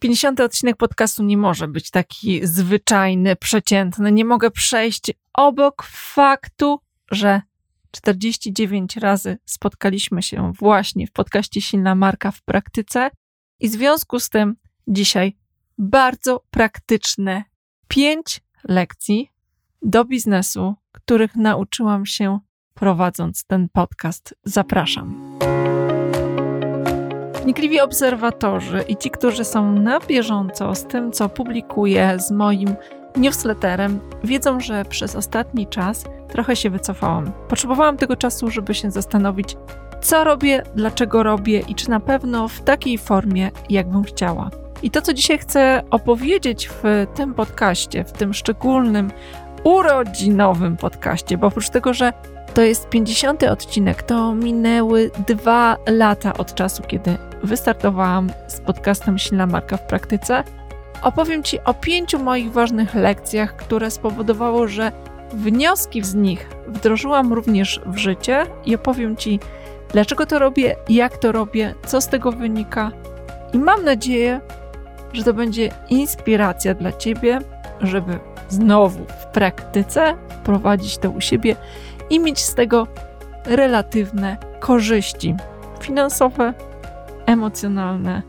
50 odcinek podcastu nie może być taki zwyczajny, przeciętny. Nie mogę przejść obok faktu, że 49 razy spotkaliśmy się właśnie w podcaście Silna Marka w praktyce i w związku z tym dzisiaj bardzo praktyczne 5 lekcji do biznesu, których nauczyłam się prowadząc ten podcast. Zapraszam. Wnikliwi obserwatorzy i ci, którzy są na bieżąco z tym, co publikuję z moim newsletterem, wiedzą, że przez ostatni czas trochę się wycofałam. Potrzebowałam tego czasu, żeby się zastanowić, co robię, dlaczego robię i czy na pewno w takiej formie, jakbym chciała. I to, co dzisiaj chcę opowiedzieć w tym podcaście, w tym szczególnym, urodzinowym podcaście, bo oprócz tego, że to jest 50 odcinek, to minęły dwa lata od czasu, kiedy wystartowałam z podcastem Silna Marka w praktyce. Opowiem Ci o pięciu moich ważnych lekcjach, które spowodowało, że wnioski z nich wdrożyłam również w życie i opowiem Ci, dlaczego to robię, jak to robię, co z tego wynika. I mam nadzieję, że to będzie inspiracja dla Ciebie, żeby znowu w praktyce wprowadzić to u siebie i mieć z tego relatywne korzyści finansowe, emocjonalne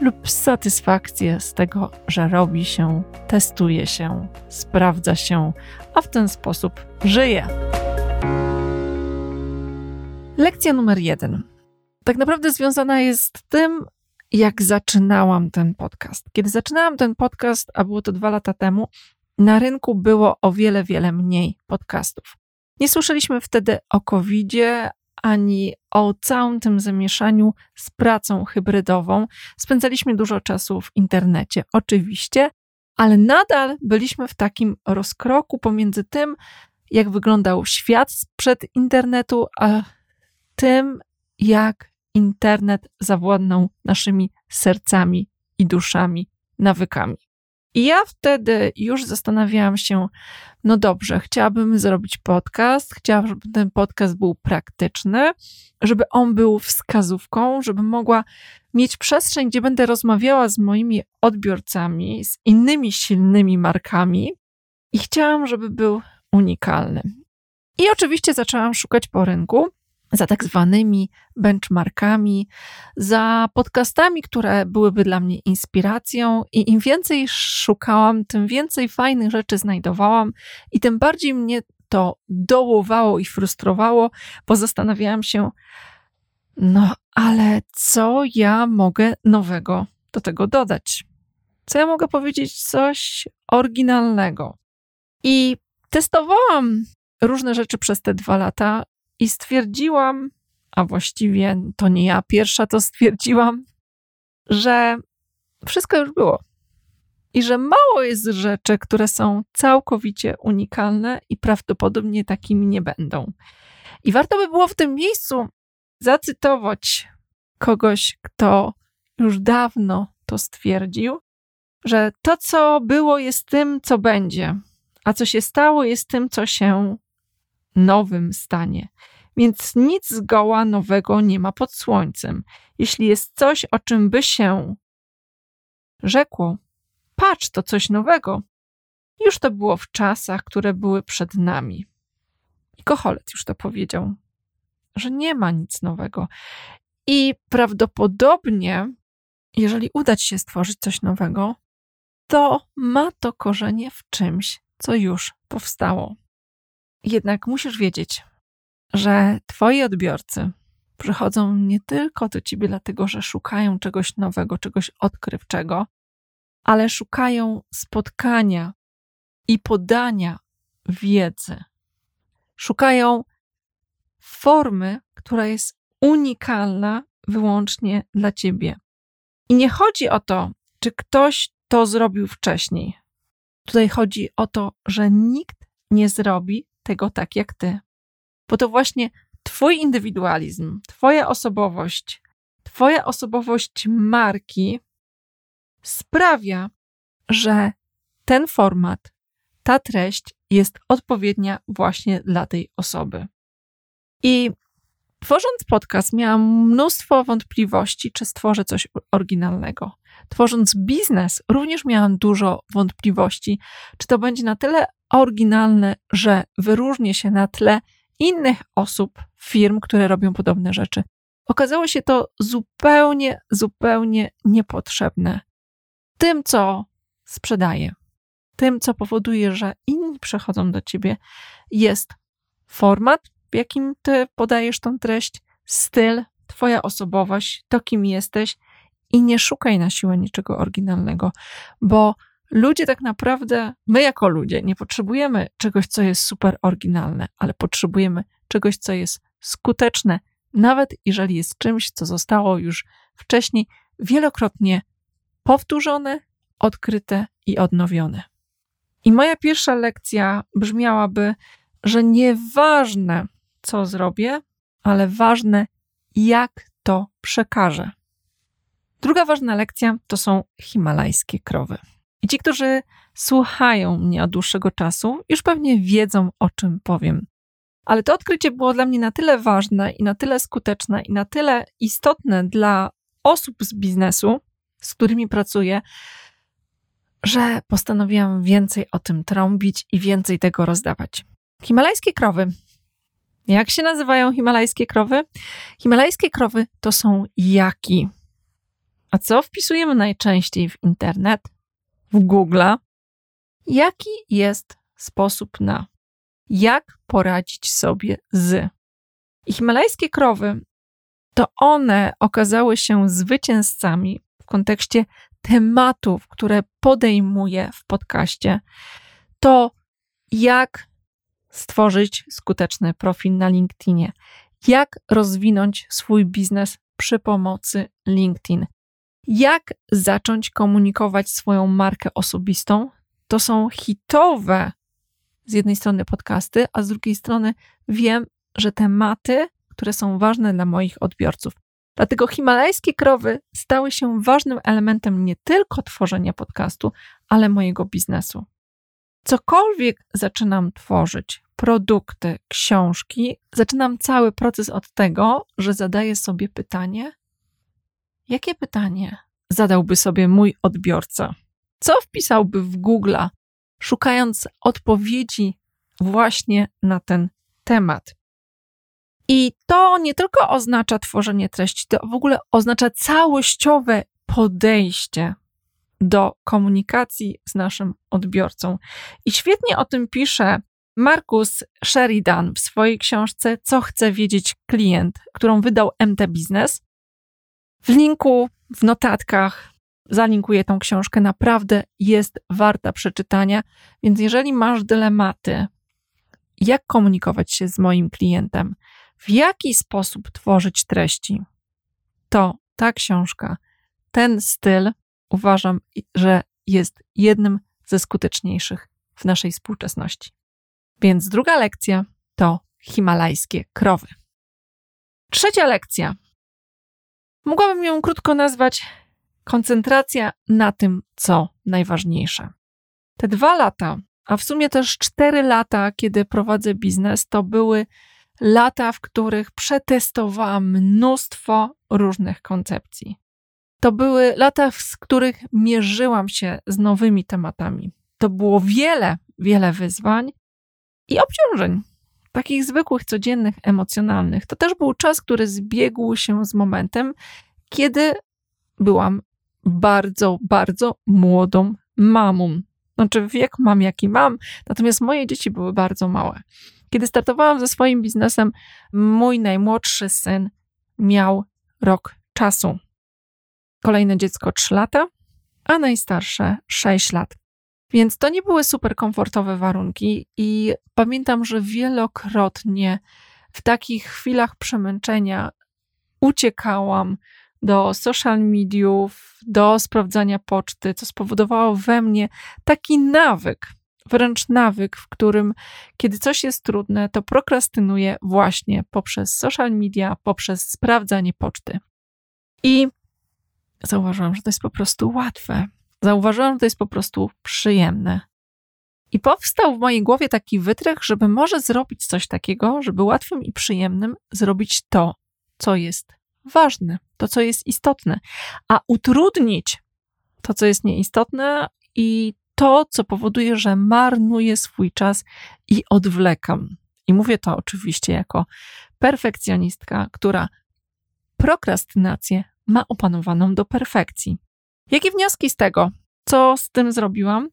lub satysfakcję z tego, że robi się, testuje się, sprawdza się, a w ten sposób żyje. Lekcja numer jeden. Tak naprawdę związana jest z tym, jak zaczynałam ten podcast. Kiedy zaczynałam ten podcast, a było to dwa lata temu, na rynku było o wiele, wiele mniej podcastów. Nie słyszeliśmy wtedy o COVID-zie ani o całym tym zamieszaniu z pracą hybrydową. Spędzaliśmy dużo czasu w internecie, oczywiście, ale nadal byliśmy w takim rozkroku pomiędzy tym, jak wyglądał świat sprzed internetu, a tym, jak internet zawładnął naszymi sercami i duszami, nawykami. I ja wtedy już zastanawiałam się, no dobrze, chciałabym zrobić podcast, chciałabym, żeby ten podcast był praktyczny, żeby on był wskazówką, żeby mogła mieć przestrzeń, gdzie będę rozmawiała z moimi odbiorcami, z innymi silnymi markami i chciałam, żeby był unikalny. I oczywiście zaczęłam szukać po rynku za tak zwanymi benchmarkami, za podcastami, które byłyby dla mnie inspiracją, i im więcej szukałam, tym więcej fajnych rzeczy znajdowałam, i tym bardziej mnie to dołowało i frustrowało, bo zastanawiałam się, no ale co ja mogę nowego do tego dodać? Co ja mogę powiedzieć coś oryginalnego? I testowałam różne rzeczy przez te dwa lata i stwierdziłam, a właściwie to nie ja pierwsza to stwierdziłam, że wszystko już było. I że mało jest rzeczy, które są całkowicie unikalne i prawdopodobnie takimi nie będą. I warto by było w tym miejscu zacytować kogoś, kto już dawno to stwierdził, że to, co było, jest tym, co będzie, a co się stało, jest tym, co się nowym stanie. Więc nic zgoła nowego nie ma pod słońcem. Jeśli jest coś, o czym by się rzekło, patrz, to coś nowego, już to było w czasach, które były przed nami. I Kocholet już to powiedział, że nie ma nic nowego. I prawdopodobnie, jeżeli uda ci się stworzyć coś nowego, to ma to korzenie w czymś, co już powstało. Jednak musisz wiedzieć, że twoi odbiorcy przychodzą nie tylko do ciebie dlatego, że szukają czegoś nowego, czegoś odkrywczego, ale szukają spotkania i podania wiedzy. Szukają formy, która jest unikalna wyłącznie dla ciebie. I nie chodzi o to, czy ktoś to zrobił wcześniej. Tutaj chodzi o to, że nikt nie zrobi tego tak jak ty. Bo to właśnie Twój indywidualizm, Twoja osobowość, Twoja osobowość marki sprawia, że ten format, ta treść jest odpowiednia właśnie dla tej osoby. I Tworząc podcast, miałam mnóstwo wątpliwości, czy stworzę coś oryginalnego. Tworząc biznes, również miałam dużo wątpliwości, czy to będzie na tyle oryginalne, że wyróżnię się na tle innych osób, firm, które robią podobne rzeczy. Okazało się to zupełnie, zupełnie niepotrzebne. Tym, co sprzedaję, tym, co powoduje, że inni przychodzą do ciebie, jest format, w jakim ty podajesz tą treść, styl, twoja osobowość, to kim jesteś i nie szukaj na siłę niczego oryginalnego, bo ludzie tak naprawdę, my jako ludzie, nie potrzebujemy czegoś, co jest super oryginalne, ale potrzebujemy czegoś, co jest skuteczne, nawet jeżeli jest czymś, co zostało już wcześniej wielokrotnie powtórzone, odkryte i odnowione. I moja pierwsza lekcja brzmiałaby, że nieważne, co zrobię, ale ważne, jak to przekażę. Druga ważna lekcja to są himalajskie krowy. I ci, którzy słuchają mnie od dłuższego czasu, już pewnie wiedzą, o czym powiem. Ale to odkrycie było dla mnie na tyle ważne i na tyle skuteczne i na tyle istotne dla osób z biznesu, z którymi pracuję, że postanowiłam więcej o tym trąbić i więcej tego rozdawać. Himalajskie krowy. Jak się nazywają himalajskie krowy? Himalajskie krowy to są jaki. A co wpisujemy najczęściej w internet, w Google? Jaki jest sposób na jak poradzić sobie z. I himalajskie krowy to one okazały się zwycięzcami w kontekście tematów, które podejmuję w podcaście. To jak stworzyć skuteczny profil na LinkedInie, jak rozwinąć swój biznes przy pomocy LinkedIn, jak zacząć komunikować swoją markę osobistą. To są hitowe z jednej strony podcasty, a z drugiej strony wiem, że tematy, które są ważne dla moich odbiorców. Dlatego himalajskie krowy stały się ważnym elementem nie tylko tworzenia podcastu, ale mojego biznesu. Cokolwiek zaczynam tworzyć, produkty, książki, zaczynam cały proces od tego, że zadaję sobie pytanie: jakie pytanie zadałby sobie mój odbiorca? Co wpisałby w Google, szukając odpowiedzi właśnie na ten temat? I to nie tylko oznacza tworzenie treści, to w ogóle oznacza całościowe podejście do komunikacji z naszym odbiorcą. I świetnie o tym pisze Markus Sheridan w swojej książce Co chce wiedzieć klient, którą wydał MT Business. W linku, w notatkach zalinkuję tą książkę. Naprawdę jest warta przeczytania. Więc jeżeli masz dylematy, jak komunikować się z moim klientem, w jaki sposób tworzyć treści, to ta książka, ten styl uważam, że jest jednym ze skuteczniejszych w naszej współczesności. Więc druga lekcja to himalajskie krowy. Trzecia lekcja. Mogłabym ją krótko nazwać koncentracja na tym, co najważniejsze. Te dwa lata, a w sumie też cztery lata, kiedy prowadzę biznes, to były lata, w których przetestowałam mnóstwo różnych koncepcji. To były lata, z których mierzyłam się z nowymi tematami. To było wiele, wiele wyzwań i obciążeń, takich zwykłych, codziennych, emocjonalnych. To też był czas, który zbiegł się z momentem, kiedy byłam bardzo, bardzo młodą mamą. Znaczy, wiek mam jaki mam, natomiast moje dzieci były bardzo małe. Kiedy startowałam ze swoim biznesem, mój najmłodszy syn miał rok czasu. Kolejne dziecko 3 lata, a najstarsze 6 lat. Więc to nie były super komfortowe warunki, i pamiętam, że wielokrotnie w takich chwilach przemęczenia uciekałam do social mediów, do sprawdzania poczty, co spowodowało we mnie taki nawyk, wręcz nawyk, w którym kiedy coś jest trudne, to prokrastynuję właśnie poprzez social media, poprzez sprawdzanie poczty. I zauważyłam, że to jest po prostu łatwe. Zauważyłam, że to jest po prostu przyjemne. I powstał w mojej głowie taki wytrych, żeby może zrobić coś takiego, żeby łatwym i przyjemnym zrobić to, co jest ważne, to, co jest istotne, a utrudnić to, co jest nieistotne i to, co powoduje, że marnuję swój czas i odwlekam. I mówię to oczywiście jako perfekcjonistka, która prokrastynację ma opanowaną do perfekcji. Jakie wnioski z tego? Co z tym zrobiłam?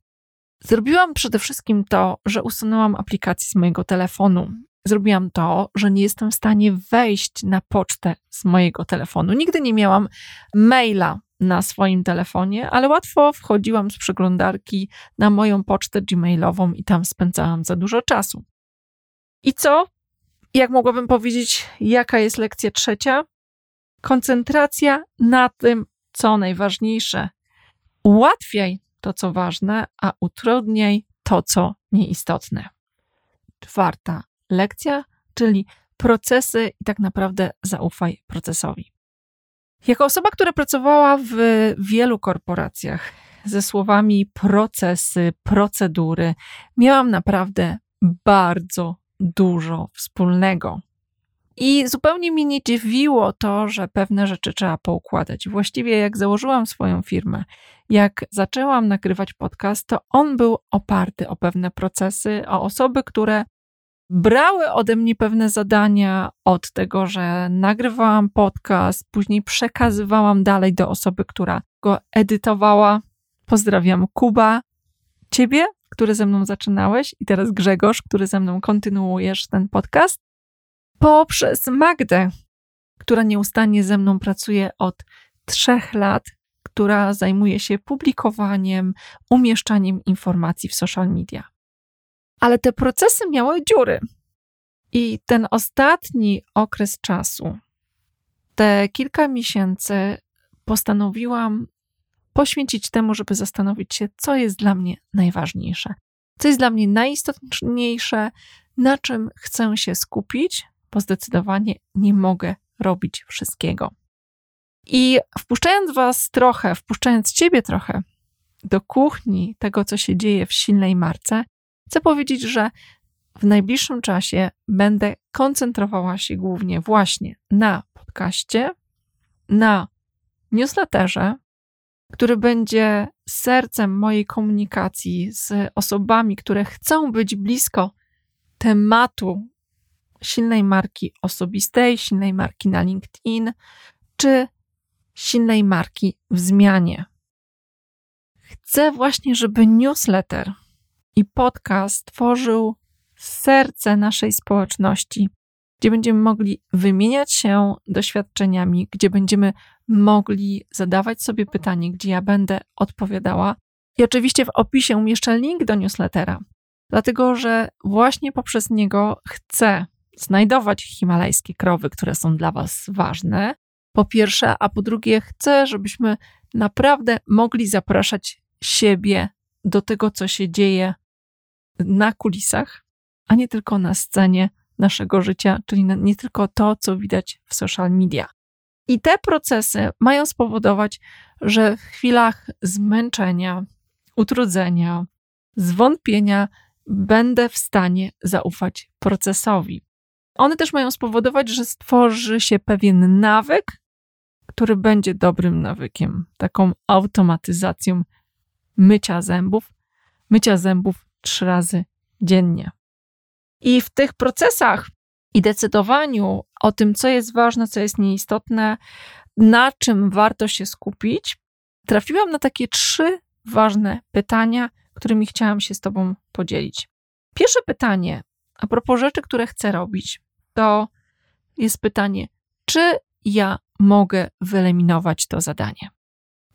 Zrobiłam przede wszystkim to, że usunęłam aplikację z mojego telefonu. Zrobiłam to, że nie jestem w stanie wejść na pocztę z mojego telefonu. Nigdy nie miałam maila na swoim telefonie, ale łatwo wchodziłam z przeglądarki na moją pocztę gmailową i tam spędzałam za dużo czasu. I co? Jak mogłabym powiedzieć, jaka jest lekcja trzecia? Koncentracja na tym, co najważniejsze. Ułatwiaj to, co ważne, a utrudniaj to, co nieistotne. Czwarta lekcja, czyli procesy i tak naprawdę zaufaj procesowi. Jako osoba, która pracowała w wielu korporacjach ze słowami procesy, procedury, miałam naprawdę bardzo dużo wspólnego. I zupełnie mnie nie dziwiło to, że pewne rzeczy trzeba poukładać. Właściwie, jak założyłam swoją firmę, jak zaczęłam nagrywać podcast, to on był oparty o pewne procesy, o osoby, które brały ode mnie pewne zadania od tego, że nagrywałam podcast, później przekazywałam dalej do osoby, która go edytowała. Pozdrawiam Kuba, ciebie, który ze mną zaczynałeś, i teraz Grzegorz, który ze mną kontynuujesz ten podcast, poprzez Magdę, która nieustannie ze mną pracuje od trzech lat, która zajmuje się publikowaniem, umieszczaniem informacji w social media. Ale te procesy miały dziury. I ten ostatni okres czasu, te kilka miesięcy, postanowiłam poświęcić temu, żeby zastanowić się, co jest dla mnie najważniejsze, co jest dla mnie najistotniejsze, na czym chcę się skupić, bo zdecydowanie nie mogę robić wszystkiego. I wpuszczając Was trochę, wpuszczając Ciebie trochę do kuchni tego, co się dzieje w silnej marce, chcę powiedzieć, że w najbliższym czasie będę koncentrowała się głównie właśnie na podcaście, na newsletterze, który będzie sercem mojej komunikacji z osobami, które chcą być blisko tematu silnej marki osobistej, silnej marki na LinkedIn, czy silnej marki w zmianie. Chcę właśnie, żeby newsletter i podcast tworzył serce naszej społeczności, gdzie będziemy mogli wymieniać się doświadczeniami, gdzie będziemy mogli zadawać sobie pytanie, gdzie ja będę odpowiadała. I oczywiście w opisie umieszczę link do newslettera, dlatego że właśnie poprzez niego chcę znajdować himalajskie krowy, które są dla Was ważne. Po pierwsze, a po drugie, chcę, żebyśmy naprawdę mogli zapraszać siebie do tego, co się dzieje na kulisach, a nie tylko na scenie naszego życia, czyli nie tylko to, co widać w social media. I te procesy mają spowodować, że w chwilach zmęczenia, utrudzenia, zwątpienia będę w stanie zaufać procesowi. One też mają spowodować, że stworzy się pewien nawyk, który będzie dobrym nawykiem, taką automatyzacją mycia zębów, mycia zębów trzy razy dziennie. I w tych procesach i decydowaniu o tym, co jest ważne, co jest nieistotne, na czym warto się skupić, trafiłam na takie trzy ważne pytania, którymi chciałam się z Tobą podzielić. Pierwsze pytanie, a propos rzeczy, które chcę robić, to jest pytanie, czy ja mogę wyeliminować to zadanie?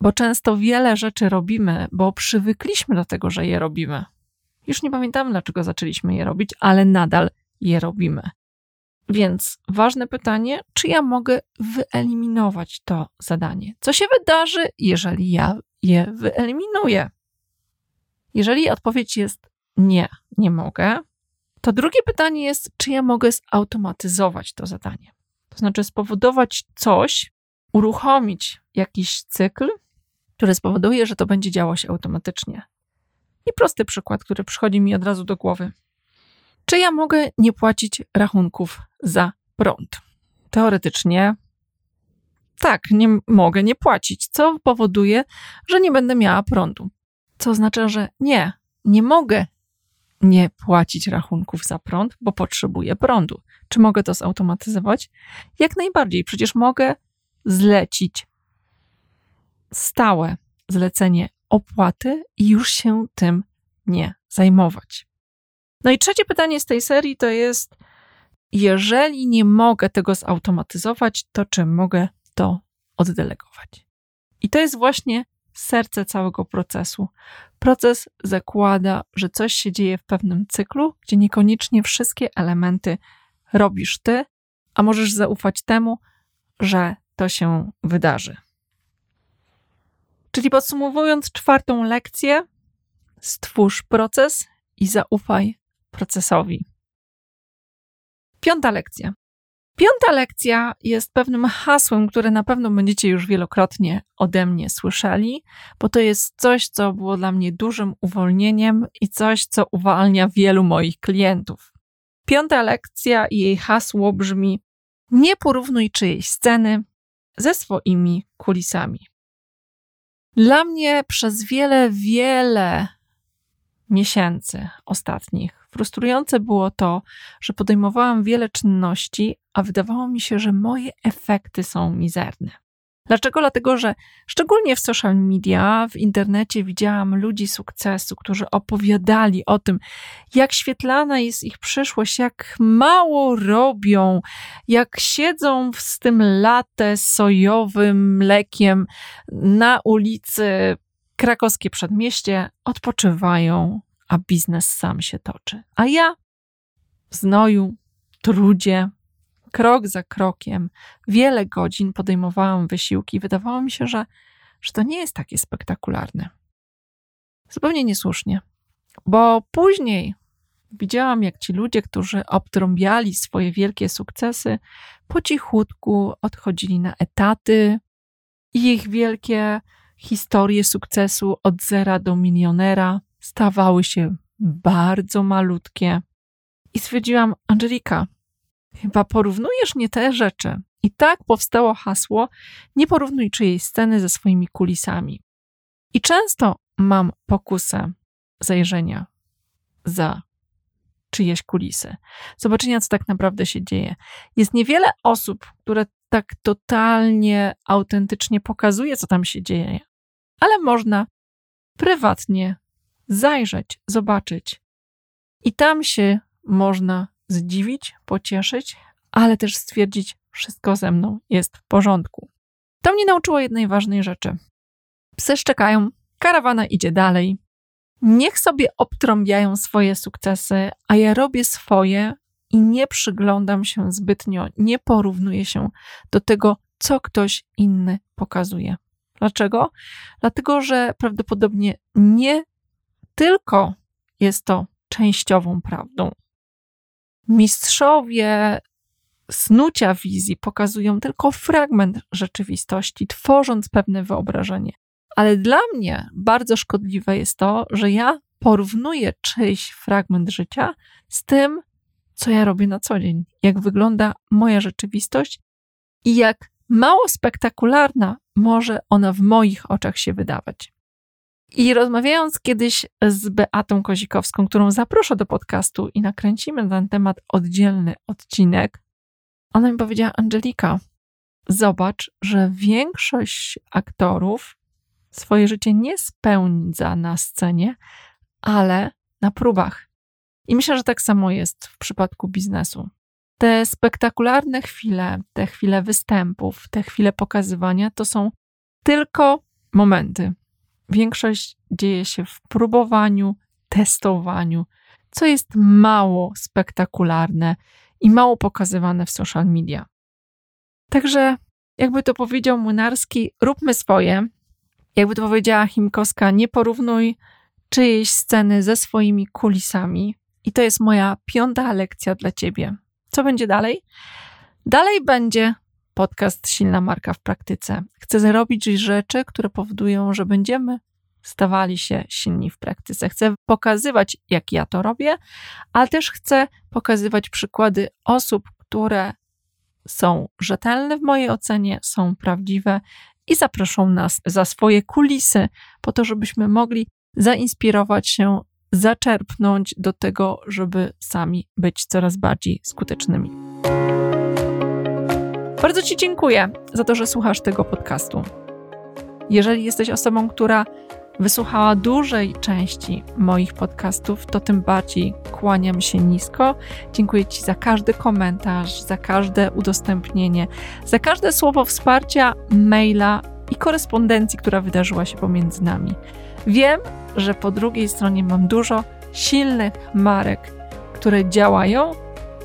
Bo często wiele rzeczy robimy, bo przywykliśmy do tego, że je robimy. Już nie pamiętam, dlaczego zaczęliśmy je robić, ale nadal je robimy. Więc ważne pytanie, czy ja mogę wyeliminować to zadanie? Co się wydarzy, jeżeli ja je wyeliminuję? Jeżeli odpowiedź jest nie, nie mogę, to drugie pytanie jest, czy ja mogę zautomatyzować to zadanie? To znaczy spowodować coś, uruchomić jakiś cykl, który spowoduje, że to będzie działo się automatycznie. I prosty przykład, który przychodzi mi od razu do głowy. Czy ja mogę nie płacić rachunków za prąd? Teoretycznie tak, nie mogę nie płacić, co powoduje, że nie będę miała prądu. Co oznacza, że nie, nie mogę nie płacić rachunków za prąd, bo potrzebuję prądu. Czy mogę to zautomatyzować? Jak najbardziej. Przecież mogę zlecić stałe zlecenie opłaty i już się tym nie zajmować. No i trzecie pytanie z tej serii to jest: jeżeli nie mogę tego zautomatyzować, to czy mogę to oddelegować? I to jest właśnie serce całego procesu. Proces zakłada, że coś się dzieje w pewnym cyklu, gdzie niekoniecznie wszystkie elementy robisz ty, a możesz zaufać temu, że to się wydarzy. Czyli podsumowując czwartą lekcję, stwórz proces i zaufaj procesowi. Piąta lekcja. Piąta lekcja jest pewnym hasłem, które na pewno będziecie już wielokrotnie ode mnie słyszeli, bo to jest coś, co było dla mnie dużym uwolnieniem i coś, co uwalnia wielu moich klientów. Piąta lekcja i jej hasło brzmi: Nie porównuj czyjejś sceny ze swoimi kulisami. Dla mnie przez wiele, wiele miesięcy ostatnich frustrujące było to, że podejmowałam wiele czynności, a wydawało mi się, że moje efekty są mizerne. Dlaczego? Dlatego, że szczególnie w social media, w internecie widziałam ludzi sukcesu, którzy opowiadali o tym, jak świetlana jest ich przyszłość, jak mało robią, jak siedzą z tym latte sojowym mlekiem na ulicy krakowskie przedmieście, odpoczywają, a biznes sam się toczy. A ja w znoju, trudzie, krok za krokiem, wiele godzin podejmowałam wysiłki i wydawało mi się, że, że to nie jest takie spektakularne. Zupełnie niesłusznie, bo później widziałam, jak ci ludzie, którzy obtrąbiali swoje wielkie sukcesy, po cichutku odchodzili na etaty i ich wielkie historie sukcesu od zera do milionera stawały się bardzo malutkie. I stwierdziłam, Angelika, Chyba porównujesz nie te rzeczy. I tak powstało hasło: nie porównuj czyjejś sceny ze swoimi kulisami. I często mam pokusę zajrzenia za czyjeś kulisy, zobaczenia, co tak naprawdę się dzieje. Jest niewiele osób, które tak totalnie, autentycznie pokazuje, co tam się dzieje, ale można prywatnie zajrzeć, zobaczyć. I tam się można zdziwić, pocieszyć, ale też stwierdzić, wszystko ze mną jest w porządku. To mnie nauczyło jednej ważnej rzeczy. Psy szczekają, karawana idzie dalej. Niech sobie obtrąbiają swoje sukcesy, a ja robię swoje i nie przyglądam się zbytnio, nie porównuję się do tego, co ktoś inny pokazuje. Dlaczego? Dlatego, że prawdopodobnie nie tylko jest to częściową prawdą, mistrzowie snucia wizji pokazują tylko fragment rzeczywistości, tworząc pewne wyobrażenie. Ale dla mnie bardzo szkodliwe jest to, że ja porównuję czyjś fragment życia z tym, co ja robię na co dzień, jak wygląda moja rzeczywistość i jak mało spektakularna może ona w moich oczach się wydawać. I rozmawiając kiedyś z Beatą Kozikowską, którą zaproszę do podcastu i nakręcimy na ten temat oddzielny odcinek, ona mi powiedziała: Angelika, zobacz, że większość aktorów swoje życie nie spędza na scenie, ale na próbach. I myślę, że tak samo jest w przypadku biznesu. Te spektakularne chwile, te chwile występów, te chwile pokazywania to są tylko momenty, Większość dzieje się w próbowaniu, testowaniu, co jest mało spektakularne i mało pokazywane w social media. Także, jakby to powiedział Młynarski, róbmy swoje. Jakby to powiedziała Chimkowska, nie porównuj czyjejś sceny ze swoimi kulisami. I to jest moja piąta lekcja dla ciebie. Co będzie dalej? Dalej będzie podcast Silna Marka w praktyce. Chcę zrobić rzeczy, które powodują, że będziemy stawali się silni w praktyce. Chcę pokazywać, jak ja to robię, ale też chcę pokazywać przykłady osób, które są rzetelne w mojej ocenie, są prawdziwe i zaproszą nas za swoje kulisy, po to, żebyśmy mogli zainspirować się, zaczerpnąć do tego, żeby sami być coraz bardziej skutecznymi. Bardzo Ci dziękuję za to, że słuchasz tego podcastu. Jeżeli jesteś osobą, która wysłuchała dużej części moich podcastów, to tym bardziej kłaniam się nisko. Dziękuję Ci za każdy komentarz, za każde udostępnienie, za każde słowo wsparcia, maila i korespondencji, która wydarzyła się pomiędzy nami. Wiem, że po drugiej stronie mam dużo silnych marek, które działają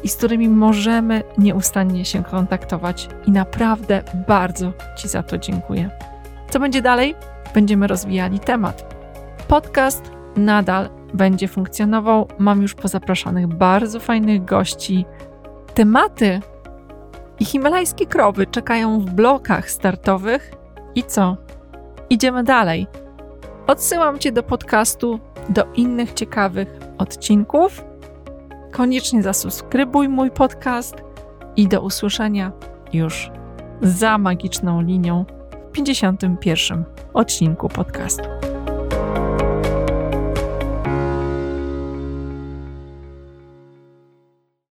i z którymi możemy nieustannie się kontaktować. I naprawdę bardzo Ci za to dziękuję. Co będzie dalej? Będziemy rozwijali temat. Podcast nadal będzie funkcjonował. Mam już pozapraszanych bardzo fajnych gości. Tematy i himalajskie krowy czekają w blokach startowych. I co? Idziemy dalej. Odsyłam Cię do podcastu, do innych ciekawych odcinków. Koniecznie zasubskrybuj mój podcast i do usłyszenia już za magiczną linią w 51 odcinku podcastu.